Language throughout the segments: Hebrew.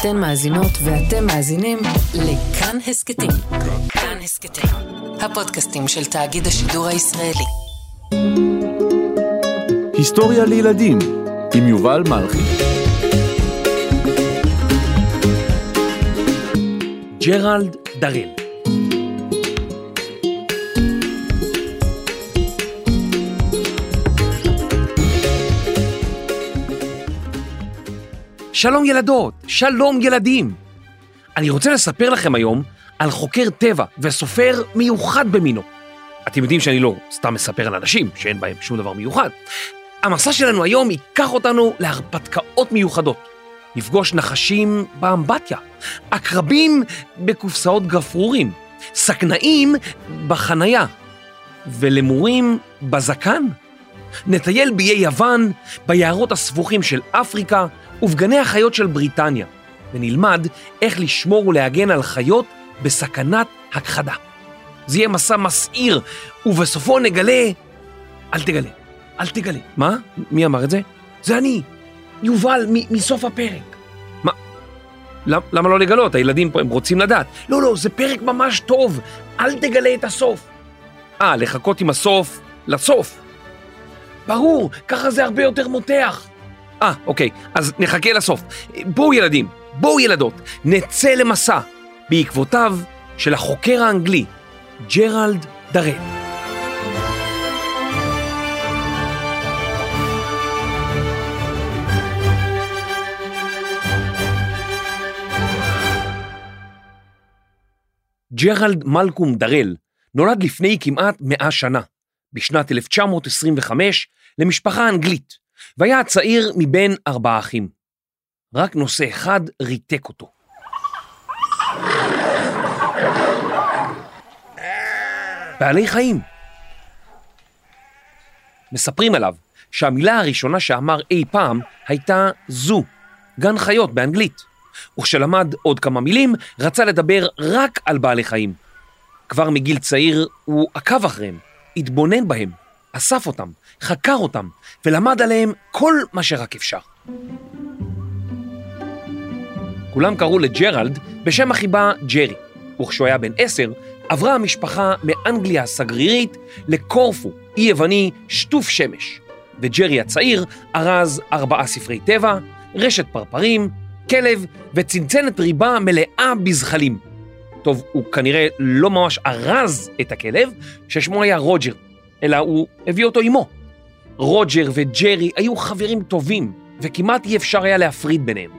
אתן מאזינות ואתם מאזינים לכאן הסכתים. כאן הסכתים, הפודקאסטים של תאגיד השידור הישראלי. היסטוריה לילדים עם יובל מלכי. ג'רלד דרל שלום ילדות, שלום ילדים. אני רוצה לספר לכם היום על חוקר טבע וסופר מיוחד במינו. אתם יודעים שאני לא סתם מספר על אנשים שאין בהם שום דבר מיוחד. המסע שלנו היום ייקח אותנו להרפתקאות מיוחדות. נפגוש נחשים באמבטיה, עקרבים בקופסאות גפרורים, סכנאים בחנייה ולמורים בזקן. נטייל באיי יוון, ביערות הסבוכים של אפריקה ובגני החיות של בריטניה, ונלמד איך לשמור ולהגן על חיות בסכנת הכחדה. זה יהיה מסע מסעיר, ובסופו נגלה... אל תגלה, אל תגלה. מה? מי אמר את זה? זה אני, יובל, מסוף הפרק. מה? למה לא לגלות? הילדים פה, הם רוצים לדעת. לא, לא, זה פרק ממש טוב, אל תגלה את הסוף. אה, לחכות עם הסוף לסוף. ברור, ככה זה הרבה יותר מותח. אה, אוקיי, אז נחכה לסוף. בואו ילדים, בואו ילדות, נצא למסע בעקבותיו של החוקר האנגלי, ג'רלד דרל. ג'רלד מלקום דרל נולד לפני כמעט מאה שנה, בשנת 1925, למשפחה אנגלית, והיה הצעיר מבין ארבעה אחים. רק נושא אחד ריתק אותו. בעלי חיים. מספרים עליו שהמילה הראשונה שאמר אי פעם הייתה זו, גן חיות באנגלית. וכשלמד עוד כמה מילים, רצה לדבר רק על בעלי חיים. כבר מגיל צעיר הוא עקב אחריהם, התבונן בהם, אסף אותם, חקר אותם, ולמד עליהם כל מה שרק אפשר. כולם קראו לג'רלד בשם החיבה ג'רי, וכשהוא היה בן עשר, עברה המשפחה מאנגליה הסגרירית לקורפו, אי יווני שטוף שמש, וג'רי הצעיר ארז ארבעה ספרי טבע, רשת פרפרים, כלב וצנצנת ריבה מלאה בזחלים. טוב, הוא כנראה לא ממש ארז את הכלב, ששמו היה רוג'ר, אלא הוא הביא אותו עמו. רוג'ר וג'רי היו חברים טובים, וכמעט אי אפשר היה להפריד ביניהם.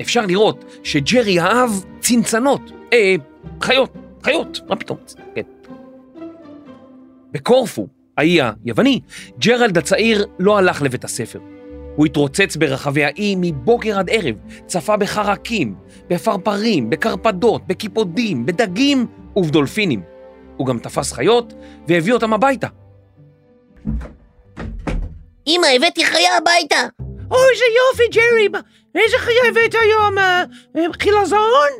אפשר לראות שג'רי אהב צנצנות, אה, חיות, חיות, מה פתאום, כן. בקורפו, האי היווני, ג'רלד הצעיר לא הלך לבית הספר. הוא התרוצץ ברחבי האי מבוקר עד ערב, צפה בחרקים, בפרפרים, בקרפדות, בקיפודים, בדגים ובדולפינים. הוא גם תפס חיות והביא אותם הביתה. אמא, הבאתי חיה הביתה. אוי, איזה יופי, ג'רי. איזה חיה הבאת היום? אה, אה, חילזון?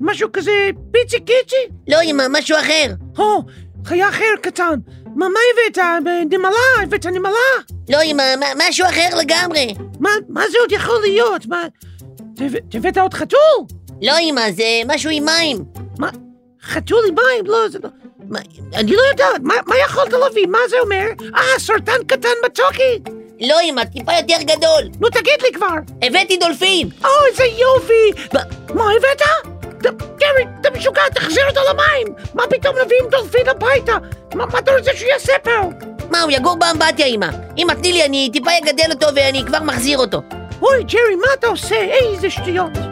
משהו כזה פיצי קיצי? לא, אמא, משהו אחר. או, חיה אחר קטן. מה, מה הבאת? אה, נמלה? הבאת נמלה? לא, אמא, משהו אחר לגמרי. מה, מה זה עוד יכול להיות? מה... הבאת עוד חתול? לא, אמא, זה משהו עם מים. מה? חתול עם מים? לא, זה לא... אני לא יודעת, מה, מה יכולת להביא? מה זה אומר? אה, סרטן קטן בצוקי? לא, אמא, טיפה יותר גדול. נו, תגיד לי כבר. הבאתי דולפין. אוי, איזה יופי. מה, הבאת? גרי, אתה משוגע, תחזיר אותו למים! מה פתאום מביאים דולפין הביתה? מה אתה רוצה שהוא יעשה פה? מה, הוא יגור באמבטיה, אמא. אמא, תני לי, אני טיפה אגדל אותו ואני כבר מחזיר אותו. אוי, ג'רי, מה אתה עושה? איזה שטויות.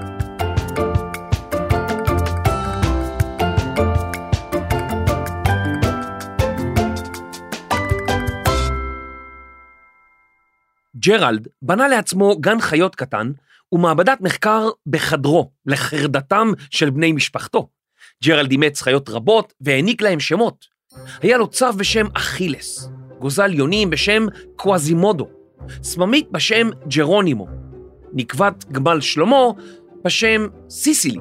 ג'רלד בנה לעצמו גן חיות קטן ומעבדת מחקר בחדרו לחרדתם של בני משפחתו. ג'רלד אימץ חיות רבות והעניק להם שמות. היה לו צב בשם אכילס, גוזל יונים בשם קוואזימודו, סממית בשם ג'רונימו, נקבת גמל שלמה בשם סיסילי,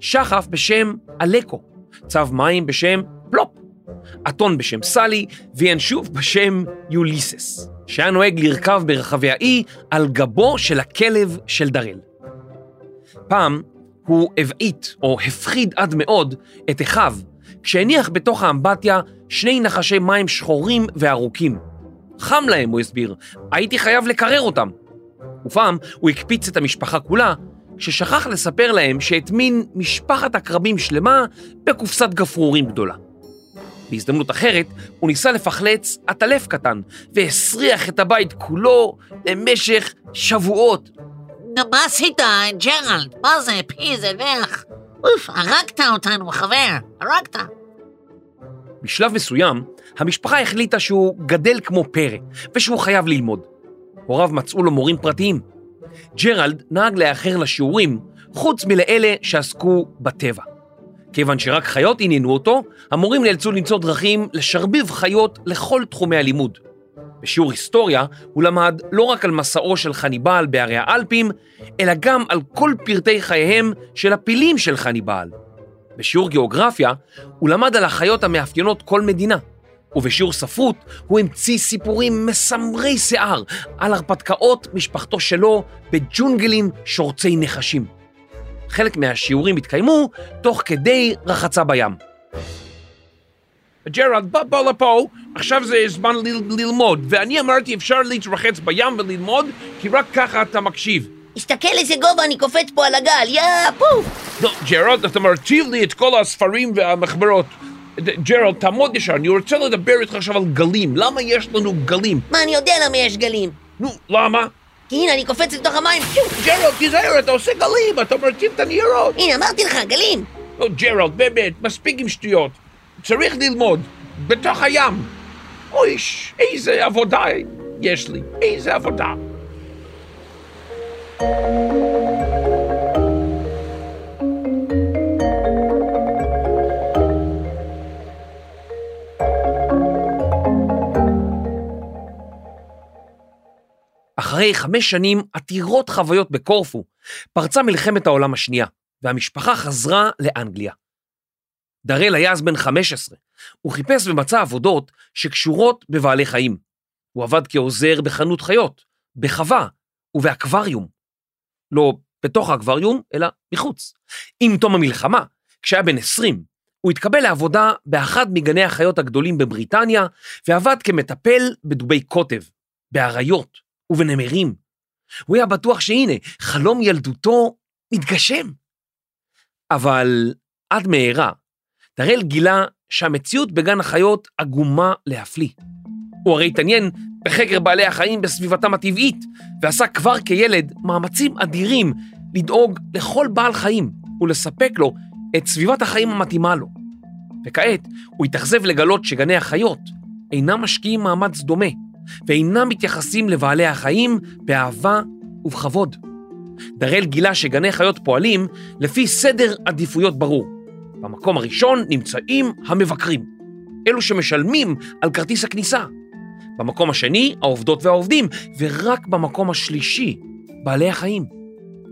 שחף בשם אלקו, צב מים בשם פלופ, אתון בשם סלי וינשוף בשם יוליסס. שהיה נוהג לרכב ברחבי האי על גבו של הכלב של דרל. פעם הוא הבעיט או הפחיד עד מאוד את אחיו, כשהניח בתוך האמבטיה שני נחשי מים שחורים וארוכים. חם להם, הוא הסביר, הייתי חייב לקרר אותם. ופעם הוא הקפיץ את המשפחה כולה, ששכח לספר להם שהטמין משפחת עקרבים שלמה בקופסת גפרורים גדולה. בהזדמנות אחרת, הוא ניסה לפחלץ עטלף קטן, והסריח את הבית כולו למשך שבועות. נו, מה עשית, ג'רלד? מה זה, פי, זה ריח? אוף, הרגת אותנו, חבר, הרגת. בשלב מסוים, המשפחה החליטה שהוא גדל כמו פרא, ושהוא חייב ללמוד. הוריו מצאו לו מורים פרטיים. ג'רלד נהג לאחר לשיעורים, חוץ מלאלה שעסקו בטבע. כיוון שרק חיות עניינו אותו, המורים נאלצו למצוא דרכים לשרביב חיות לכל תחומי הלימוד. בשיעור היסטוריה הוא למד לא רק על מסעו של חניבעל בערי האלפים, אלא גם על כל פרטי חייהם של הפילים של חניבעל. בשיעור גיאוגרפיה הוא למד על החיות המאפיינות כל מדינה, ובשיעור ספרות הוא המציא סיפורים מסמרי שיער על הרפתקאות משפחתו שלו בג'ונגלים שורצי נחשים. חלק מהשיעורים התקיימו תוך כדי רחצה בים. ג'רלד, בוא, בוא לפה, עכשיו זה זמן ללמוד, ואני אמרתי אפשר להתרחץ בים וללמוד, כי רק ככה אתה מקשיב. תסתכל איזה גובה אני קופץ פה על הגל, יא פוף! לא, ג'רלד, אתה מרטיב לי את כל הספרים והמחברות. ג'רלד, תעמוד ישר, אני רוצה לדבר איתך עכשיו על גלים. למה יש לנו גלים? מה, אני יודע למה יש גלים. נו, למה? כי הנה, אני קופץ לתוך המים! ג'רלד, תיזהר, אתה עושה גלים, אתה מרטיב את הניירות. הנה, אמרתי לך, גלים! לא, ג'רלד, באמת, מספיק עם שטויות. צריך ללמוד, בתוך הים. אוי, איזה עבודה יש לי, איזה עבודה. אחרי חמש שנים עתירות חוויות בקורפו, פרצה מלחמת העולם השנייה, והמשפחה חזרה לאנגליה. דראל היה אז בן 15, הוא חיפש ומצא עבודות שקשורות בבעלי חיים. הוא עבד כעוזר בחנות חיות, בחווה ובאקווריום. לא בתוך האקווריום, אלא מחוץ. עם תום המלחמה, כשהיה בן 20, הוא התקבל לעבודה באחד מגני החיות הגדולים בבריטניה, ועבד כמטפל בדובי קוטב, באריות ובנמרים. הוא היה בטוח שהנה, חלום ילדותו מתגשם. אבל עד מהרה, דראל גילה שהמציאות בגן החיות עגומה להפליא. הוא הרי התעניין בחקר בעלי החיים בסביבתם הטבעית, ועשה כבר כילד מאמצים אדירים לדאוג לכל בעל חיים ולספק לו את סביבת החיים המתאימה לו. וכעת הוא התאכזב לגלות שגני החיות אינם משקיעים מאמץ דומה, ואינם מתייחסים לבעלי החיים באהבה ובכבוד. דראל גילה שגני חיות פועלים לפי סדר עדיפויות ברור. במקום הראשון נמצאים המבקרים, אלו שמשלמים על כרטיס הכניסה. במקום השני, העובדות והעובדים, ורק במקום השלישי, בעלי החיים.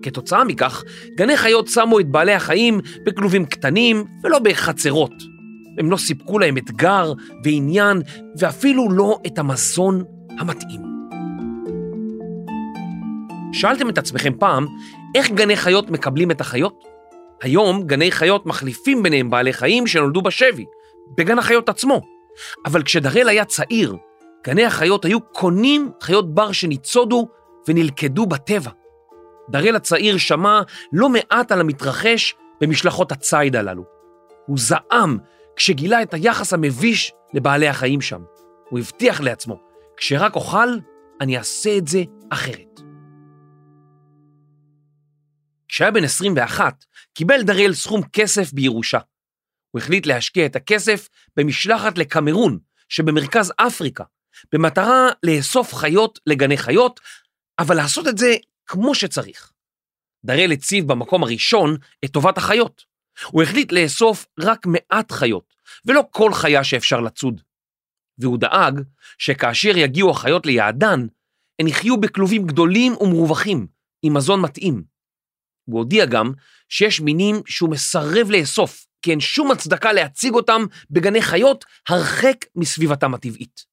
כתוצאה מכך, גני חיות שמו את בעלי החיים בכלובים קטנים ולא בחצרות. הם לא סיפקו להם אתגר ועניין, ואפילו לא את המזון המתאים. שאלתם את עצמכם פעם, איך גני חיות מקבלים את החיות? היום גני חיות מחליפים ביניהם בעלי חיים שנולדו בשבי, בגן החיות עצמו. אבל כשדראל היה צעיר, גני החיות היו קונים חיות בר שניצודו ונלכדו בטבע. דראל הצעיר שמע לא מעט על המתרחש במשלחות הציד הללו. הוא זעם כשגילה את היחס המביש לבעלי החיים שם. הוא הבטיח לעצמו, כשרק אוכל, אני אעשה את זה אחרת. כשהיה בן 21, קיבל דראל סכום כסף בירושה. הוא החליט להשקיע את הכסף במשלחת לקמרון, שבמרכז אפריקה, במטרה לאסוף חיות לגני חיות, אבל לעשות את זה כמו שצריך. דראל הציב במקום הראשון את טובת החיות. הוא החליט לאסוף רק מעט חיות, ולא כל חיה שאפשר לצוד. והוא דאג שכאשר יגיעו החיות ליעדן, הן יחיו בכלובים גדולים ומרווחים, עם מזון מתאים. הוא הודיע גם שיש מינים שהוא מסרב לאסוף, כי אין שום הצדקה להציג אותם בגני חיות הרחק מסביבתם הטבעית.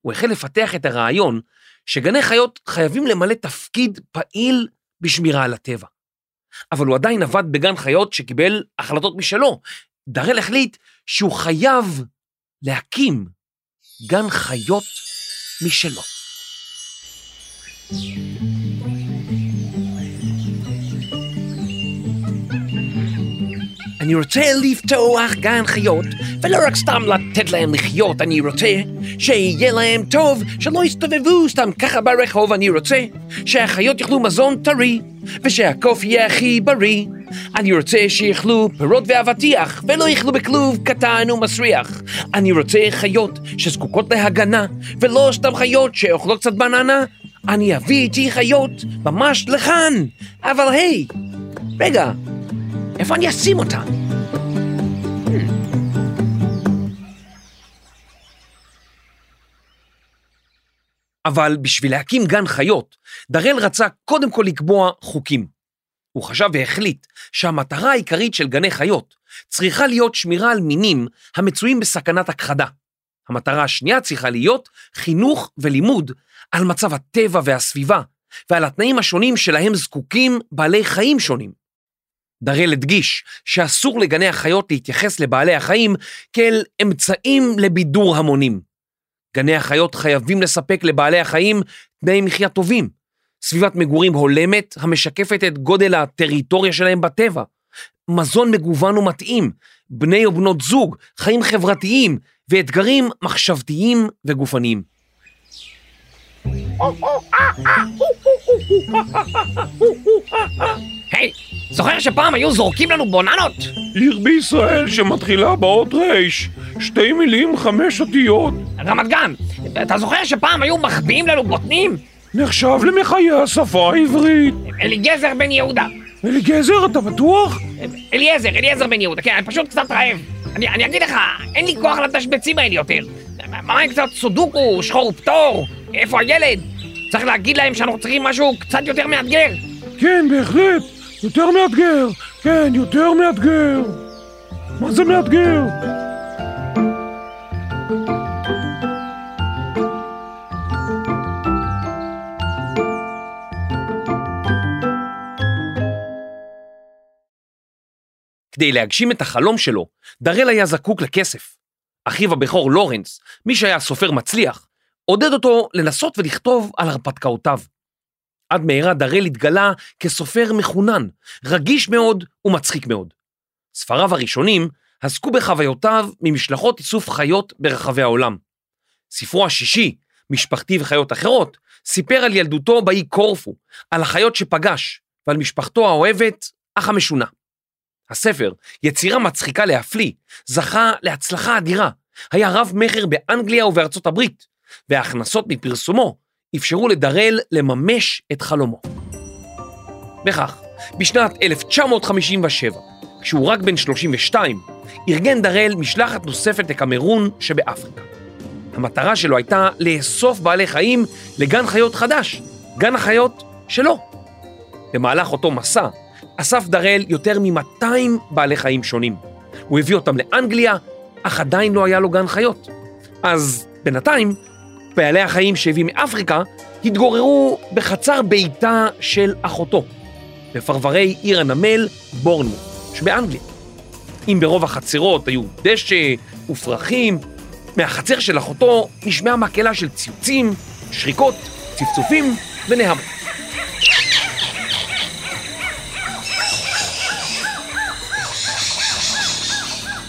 הוא החל לפתח את הרעיון שגני חיות חייבים למלא תפקיד פעיל בשמירה על הטבע. אבל הוא עדיין עבד בגן חיות שקיבל החלטות משלו. דראל החליט שהוא חייב להקים גן חיות משלו. אני רוצה לפתוח גן חיות, ולא רק סתם לתת להם לחיות, אני רוצה שיהיה להם טוב, שלא יסתובבו סתם ככה ברחוב, אני רוצה שהחיות יאכלו מזון טרי, ושהקוף יהיה הכי בריא. אני רוצה שיאכלו פירות ואבטיח, ולא יאכלו בכלוב קטן ומסריח. אני רוצה חיות שזקוקות להגנה, ולא סתם חיות שאוכלות קצת בננה. אני אביא איתי חיות ממש לכאן. אבל היי, רגע, אני אשים אותן? אבל בשביל להקים גן חיות, דראל רצה קודם כל לקבוע חוקים. הוא חשב והחליט שהמטרה העיקרית של גני חיות צריכה להיות שמירה על מינים המצויים בסכנת הכחדה. המטרה השנייה צריכה להיות חינוך ולימוד על מצב הטבע והסביבה ועל התנאים השונים שלהם זקוקים בעלי חיים שונים. דראל הדגיש שאסור לגני החיות להתייחס לבעלי החיים כאל אמצעים לבידור המונים. גני החיות חייבים לספק לבעלי החיים תנאי מחיה טובים, סביבת מגורים הולמת המשקפת את גודל הטריטוריה שלהם בטבע, מזון מגוון ומתאים, בני או בנות זוג, חיים חברתיים ואתגרים מחשבתיים וגופניים. היי, זוכר שפעם היו זורקים לנו בוננות? עיר בישראל שמתחילה באות רייש, שתי מילים חמש אותיות, רמת גן, אתה זוכר שפעם היו מחביאים לנו בוטנים? נחשב למחיי השפה העברית. אליגזר בן יהודה. אליגזר, אתה בטוח? אליעזר, אליעזר בן יהודה, כן, אני פשוט קצת רעב. אני, אני אגיד לך, אין לי כוח לתשבצים האלה יותר. מה עם קצת סודוקו, שחור ופטור? איפה הילד? צריך להגיד להם שאנחנו צריכים משהו קצת יותר מאתגר. כן, בהחלט. יותר מאתגר. כן, יותר מאתגר. מה זה מאתגר? כדי להגשים את החלום שלו, דראל היה זקוק לכסף. אחיו הבכור לורנס, מי שהיה סופר מצליח, עודד אותו לנסות ולכתוב על הרפתקאותיו. עד מהרה דראל התגלה כסופר מחונן, רגיש מאוד ומצחיק מאוד. ספריו הראשונים עסקו בחוויותיו ממשלחות איסוף חיות ברחבי העולם. ספרו השישי, משפחתי וחיות אחרות, סיפר על ילדותו באי קורפו, על החיות שפגש ועל משפחתו האוהבת, אך המשונה. הספר, יצירה מצחיקה להפליא, זכה להצלחה אדירה, היה רב מכר באנגליה ובארצות הברית, וההכנסות מפרסומו אפשרו לדראל לממש את חלומו. וכך, בשנת 1957, כשהוא רק בן 32, ארגן דראל משלחת נוספת לקמרון שבאפריקה. המטרה שלו הייתה לאסוף בעלי חיים לגן חיות חדש, גן החיות שלו. במהלך אותו מסע, אסף דראל יותר מ-200 בעלי חיים שונים. הוא הביא אותם לאנגליה, אך עדיין לא היה לו גן חיות. אז בינתיים, בעלי החיים שהביא מאפריקה התגוררו בחצר ביתה של אחותו, בפרברי עיר הנמל בורנמו, שבאנגליה. אם ברוב החצרות היו דשא ופרחים, מהחצר של אחותו נשמעה מקהלה של ציוצים, שריקות, צפצופים ונהמות.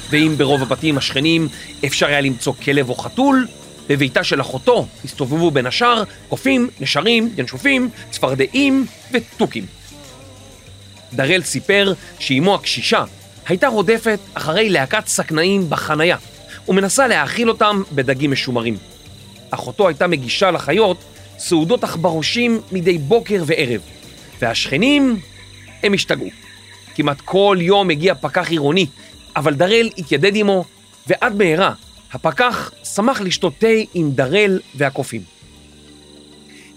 ואם ברוב הבתים השכנים אפשר היה למצוא כלב או חתול, בביתה של אחותו הסתובבו בין השאר קופים, נשרים, ינשופים, צפרדעים ותוכים. דראל סיפר שאימו הקשישה הייתה רודפת אחרי להקת סכנאים בחנייה ומנסה להאכיל אותם בדגים משומרים. אחותו הייתה מגישה לחיות סעודות עכברושים מדי בוקר וערב, והשכנים, הם השתגעו. כמעט כל יום הגיע פקח עירוני אבל דראל התיידד עמו, ועד מהרה הפקח שמח לשתות תה עם דראל והקופים.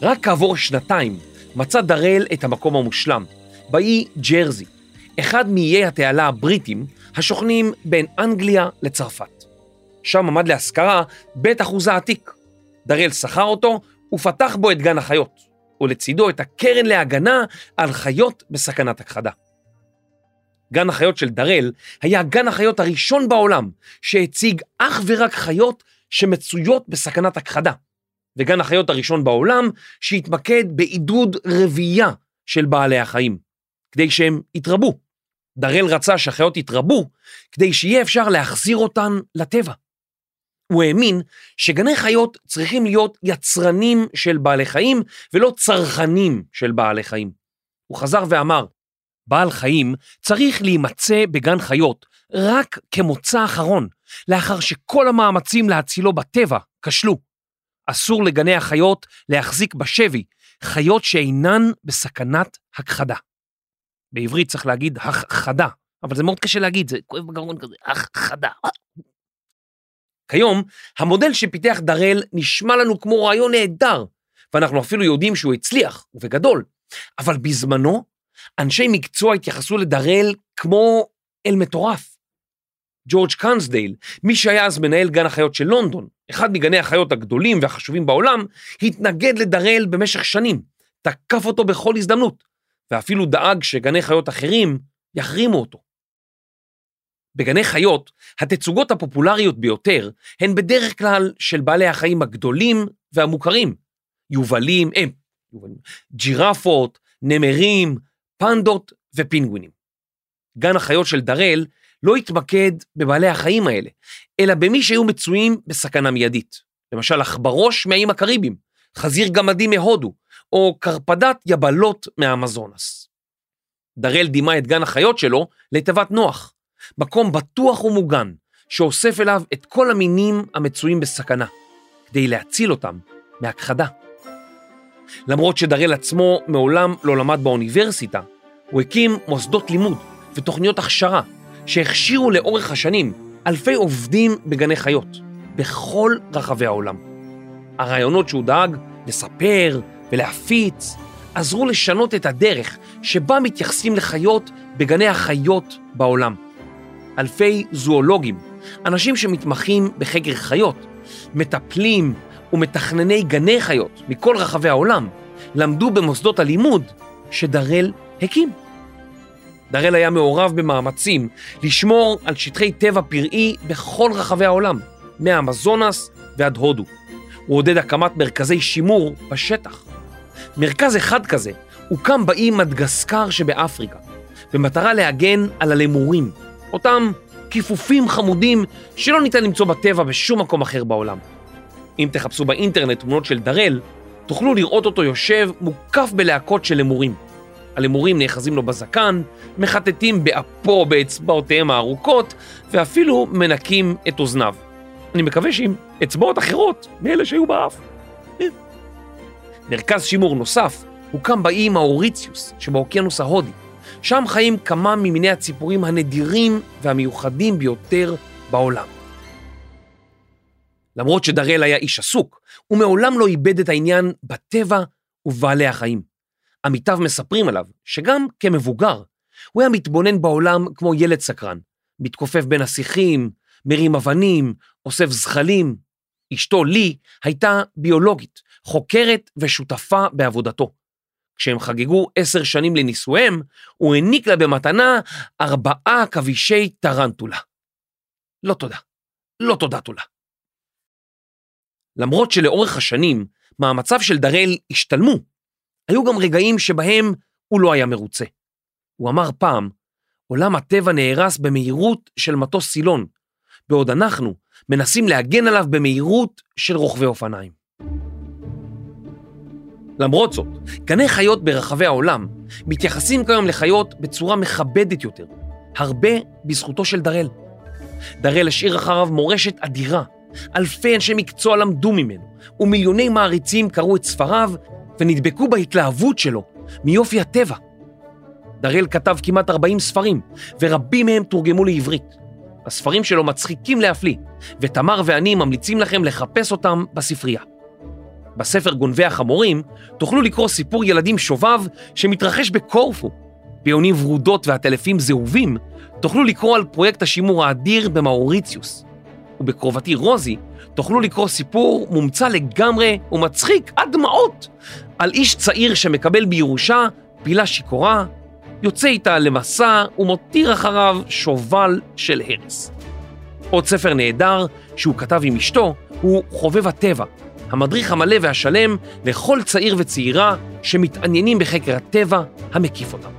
רק כעבור שנתיים מצא דראל את המקום המושלם, באי ג'רזי, אחד מאיי התעלה הבריטים השוכנים בין אנגליה לצרפת. שם עמד להשכרה בית אחוזה עתיק. דראל שכר אותו ופתח בו את גן החיות, ולצידו את הקרן להגנה על חיות בסכנת הכחדה. גן החיות של דראל היה גן החיות הראשון בעולם שהציג אך ורק חיות שמצויות בסכנת הכחדה, וגן החיות הראשון בעולם שהתמקד בעידוד רבייה של בעלי החיים, כדי שהם יתרבו. דראל רצה שהחיות יתרבו כדי שיהיה אפשר להחזיר אותן לטבע. הוא האמין שגני חיות צריכים להיות יצרנים של בעלי חיים ולא צרכנים של בעלי חיים. הוא חזר ואמר, בעל חיים צריך להימצא בגן חיות רק כמוצא אחרון, לאחר שכל המאמצים להצילו בטבע כשלו. אסור לגני החיות להחזיק בשבי חיות שאינן בסכנת הכחדה. בעברית צריך להגיד הכחדה, אבל זה מאוד קשה להגיד, זה כואב בגרון כזה, הכחדה. כיום, המודל שפיתח דראל נשמע לנו כמו רעיון נהדר, ואנחנו אפילו יודעים שהוא הצליח, ובגדול. אבל בזמנו, אנשי מקצוע התייחסו לדראל כמו אל מטורף. ג'ורג' קאנסדייל, מי שהיה אז מנהל גן החיות של לונדון, אחד מגני החיות הגדולים והחשובים בעולם, התנגד לדראל במשך שנים, תקף אותו בכל הזדמנות, ואפילו דאג שגני חיות אחרים יחרימו אותו. בגני חיות, התצוגות הפופולריות ביותר הן בדרך כלל של בעלי החיים הגדולים והמוכרים, יובלים, הם, יובלים, ג'ירפות, נמרים, פנדות ופינגווינים. גן החיות של דראל לא התמקד בבעלי החיים האלה, אלא במי שהיו מצויים בסכנה מיידית. למשל, עכברוש מהאיים הקריביים, חזיר גמדי מהודו, או קרפדת יבלות מהאמזונס. דראל דימה את גן החיות שלו לתיבת נוח, מקום בטוח ומוגן, שאוסף אליו את כל המינים המצויים בסכנה, כדי להציל אותם מהכחדה. למרות שדראל עצמו מעולם לא למד באוניברסיטה, הוא הקים מוסדות לימוד ותוכניות הכשרה שהכשירו לאורך השנים אלפי עובדים בגני חיות, בכל רחבי העולם. הרעיונות שהוא דאג לספר ולהפיץ עזרו לשנות את הדרך שבה מתייחסים לחיות בגני החיות בעולם. אלפי זואולוגים, אנשים שמתמחים בחקר חיות, מטפלים ומתכנני גני חיות מכל רחבי העולם, למדו במוסדות הלימוד שדראל הקים. דראל היה מעורב במאמצים לשמור על שטחי טבע פראי בכל רחבי העולם, מהאמזונס ועד הודו. הוא עודד הקמת מרכזי שימור בשטח. מרכז אחד כזה הוקם באי מדגסקר שבאפריקה, במטרה להגן על הלמורים, אותם כיפופים חמודים שלא ניתן למצוא בטבע בשום מקום אחר בעולם. אם תחפשו באינטרנט תמונות של דראל, תוכלו לראות אותו יושב מוקף בלהקות של למורים. הלמורים נאחזים לו בזקן, מחטטים באפו באצבעותיהם הארוכות, ואפילו מנקים את אוזניו. אני מקווה שעם אצבעות אחרות מאלה שהיו באף. מרכז שימור נוסף הוקם באי מאוריציוס שבאוקיינוס ההודי. שם חיים כמה ממיני הציפורים הנדירים והמיוחדים ביותר בעולם. למרות שדראל היה איש עסוק, הוא מעולם לא איבד את העניין בטבע ובבעלי החיים. עמיתיו מספרים עליו שגם כמבוגר, הוא היה מתבונן בעולם כמו ילד סקרן, מתכופף בין השיחים, מרים אבנים, אוסף זחלים. אשתו לי הייתה ביולוגית, חוקרת ושותפה בעבודתו. כשהם חגגו עשר שנים לנישואיהם, הוא העניק לה במתנה ארבעה כבישי טרנטולה. לא תודה. לא תודה תולה. למרות שלאורך השנים מאמציו של דראל השתלמו, היו גם רגעים שבהם הוא לא היה מרוצה. הוא אמר פעם, עולם הטבע נהרס במהירות של מטוס סילון, בעוד אנחנו מנסים להגן עליו במהירות של רוכבי אופניים. למרות זאת, גני חיות ברחבי העולם מתייחסים כיום לחיות בצורה מכבדת יותר, הרבה בזכותו של דראל. דראל השאיר אחריו מורשת אדירה, אלפי אנשי מקצוע למדו ממנו, ומיליוני מעריצים קראו את ספריו ונדבקו בהתלהבות שלו מיופי הטבע. דראל כתב כמעט 40 ספרים, ורבים מהם תורגמו לעברית. הספרים שלו מצחיקים להפליא, ותמר ואני ממליצים לכם לחפש אותם בספרייה. בספר גונבי החמורים תוכלו לקרוא סיפור ילדים שובב שמתרחש בקורפו. ביונים ורודות ועטלפים זהובים תוכלו לקרוא על פרויקט השימור האדיר במאוריציוס. ובקרובתי רוזי תוכלו לקרוא סיפור מומצא לגמרי ומצחיק עד דמעות על איש צעיר שמקבל בירושה פילה שיכורה יוצא איתה למסע ומותיר אחריו שובל של הרס. עוד ספר נהדר שהוא כתב עם אשתו הוא חובב הטבע, המדריך המלא והשלם לכל צעיר וצעירה שמתעניינים בחקר הטבע המקיף אותם.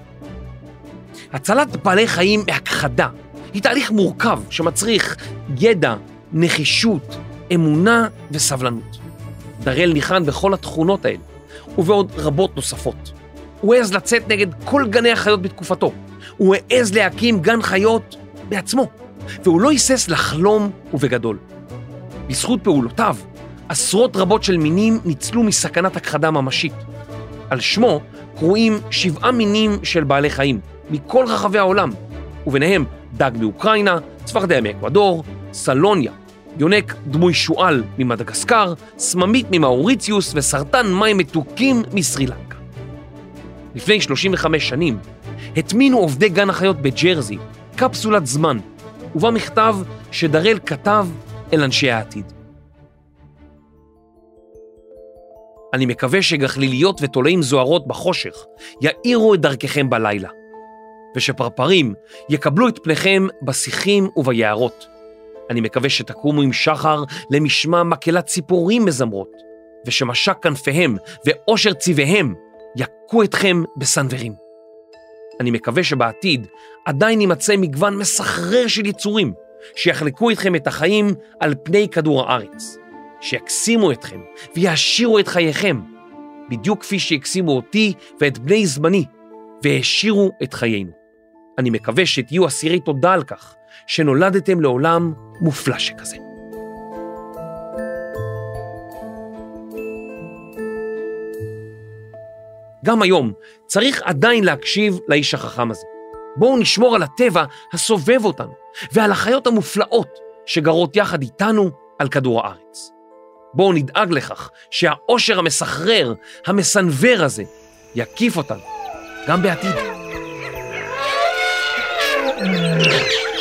הצלת בעלי חיים בהכחדה היא תהליך מורכב שמצריך ידע, נחישות, אמונה וסבלנות. דראל ניחן בכל התכונות האלה, ובעוד רבות נוספות. הוא העז לצאת נגד כל גני החיות בתקופתו. הוא העז להקים גן חיות בעצמו, והוא לא היסס לחלום ובגדול. בזכות פעולותיו, עשרות רבות של מינים ניצלו מסכנת הכחדה ממשית. על שמו קרויים שבעה מינים של בעלי חיים, מכל רחבי העולם, וביניהם דג מאוקראינה, צפרדע מאקוודור, סלוניה, יונק דמוי שועל ממדגסקר, סממית ממאוריציוס וסרטן מים מתוקים מסרי לנקה. לפני 35 שנים הטמינו עובדי גן החיות בג'רזי קפסולת זמן, ובה מכתב שדראל כתב אל אנשי העתיד. אני מקווה שגחליליות ותולעים זוהרות בחושך יאירו את דרככם בלילה, ושפרפרים יקבלו את פניכם בשיחים וביערות. אני מקווה שתקומו עם שחר למשמע מקהלת ציפורים מזמרות, ושמשק כנפיהם ואושר צבעיהם יכו אתכם בסנוורים. אני מקווה שבעתיד עדיין יימצא מגוון מסחרר של יצורים שיחלקו איתכם את החיים על פני כדור הארץ, שיקסימו אתכם ויעשירו את חייכם, בדיוק כפי שהקסימו אותי ואת בני זמני, והעשירו את חיינו. אני מקווה שתהיו אסירי תודה על כך שנולדתם לעולם מופלא שכזה. גם היום צריך עדיין להקשיב לאיש החכם הזה. בואו נשמור על הטבע הסובב אותנו ועל החיות המופלאות שגרות יחד איתנו על כדור הארץ. בואו נדאג לכך שהאושר המסחרר, המסנוור הזה, יקיף אותנו גם בעתיד. Yeah.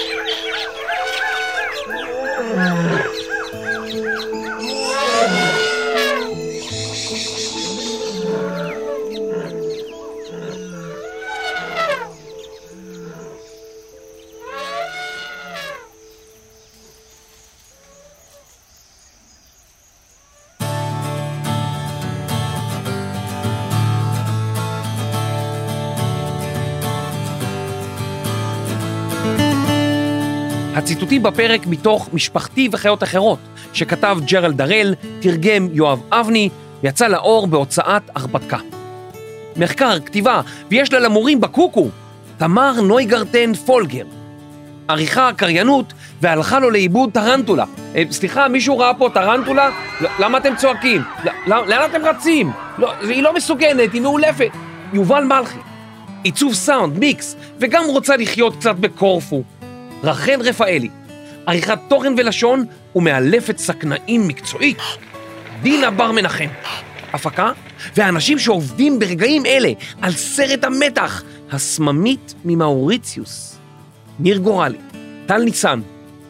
הציטוטים בפרק מתוך משפחתי וחיות אחרות, שכתב ג'רל דראל, תרגם יואב אבני, ויצא לאור בהוצאת הרפתקה. מחקר, כתיבה, ויש לה למורים בקוקו, תמר נויגרטן פולגר. עריכה, קריינות, והלכה לו לאיבוד טרנטולה. אה, סליחה, מישהו ראה פה טרנטולה? למה אתם צועקים? לאן אתם רצים? לא, היא לא מסוגנת, היא מאולפת. יובל מלכי. עיצוב סאונד, מיקס, וגם רוצה לחיות קצת בקורפו. רחל רפאלי, עריכת תוכן ולשון ומאלפת סכנאים מקצועית, דינה בר מנחם. הפקה, והאנשים שעובדים ברגעים אלה על סרט המתח, הסממית ממאוריציוס. ניר גורלי, טל ניצן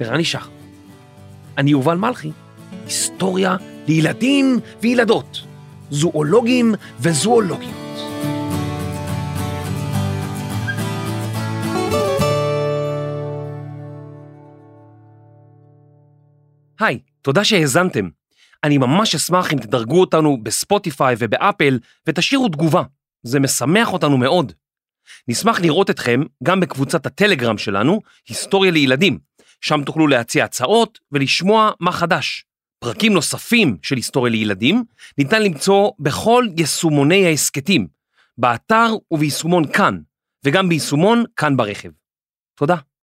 ורני שחר. אני יובל מלכי, היסטוריה לילדים וילדות, זואולוגים וזואולוגיות. היי, תודה שהאזנתם. אני ממש אשמח אם תדרגו אותנו בספוטיפיי ובאפל ותשאירו תגובה, זה משמח אותנו מאוד. נשמח לראות אתכם גם בקבוצת הטלגרם שלנו, היסטוריה לילדים, שם תוכלו להציע הצעות ולשמוע מה חדש. פרקים נוספים של היסטוריה לילדים ניתן למצוא בכל יישומוני ההסכתים, באתר וביישומון כאן, וגם ביישומון כאן ברכב. תודה.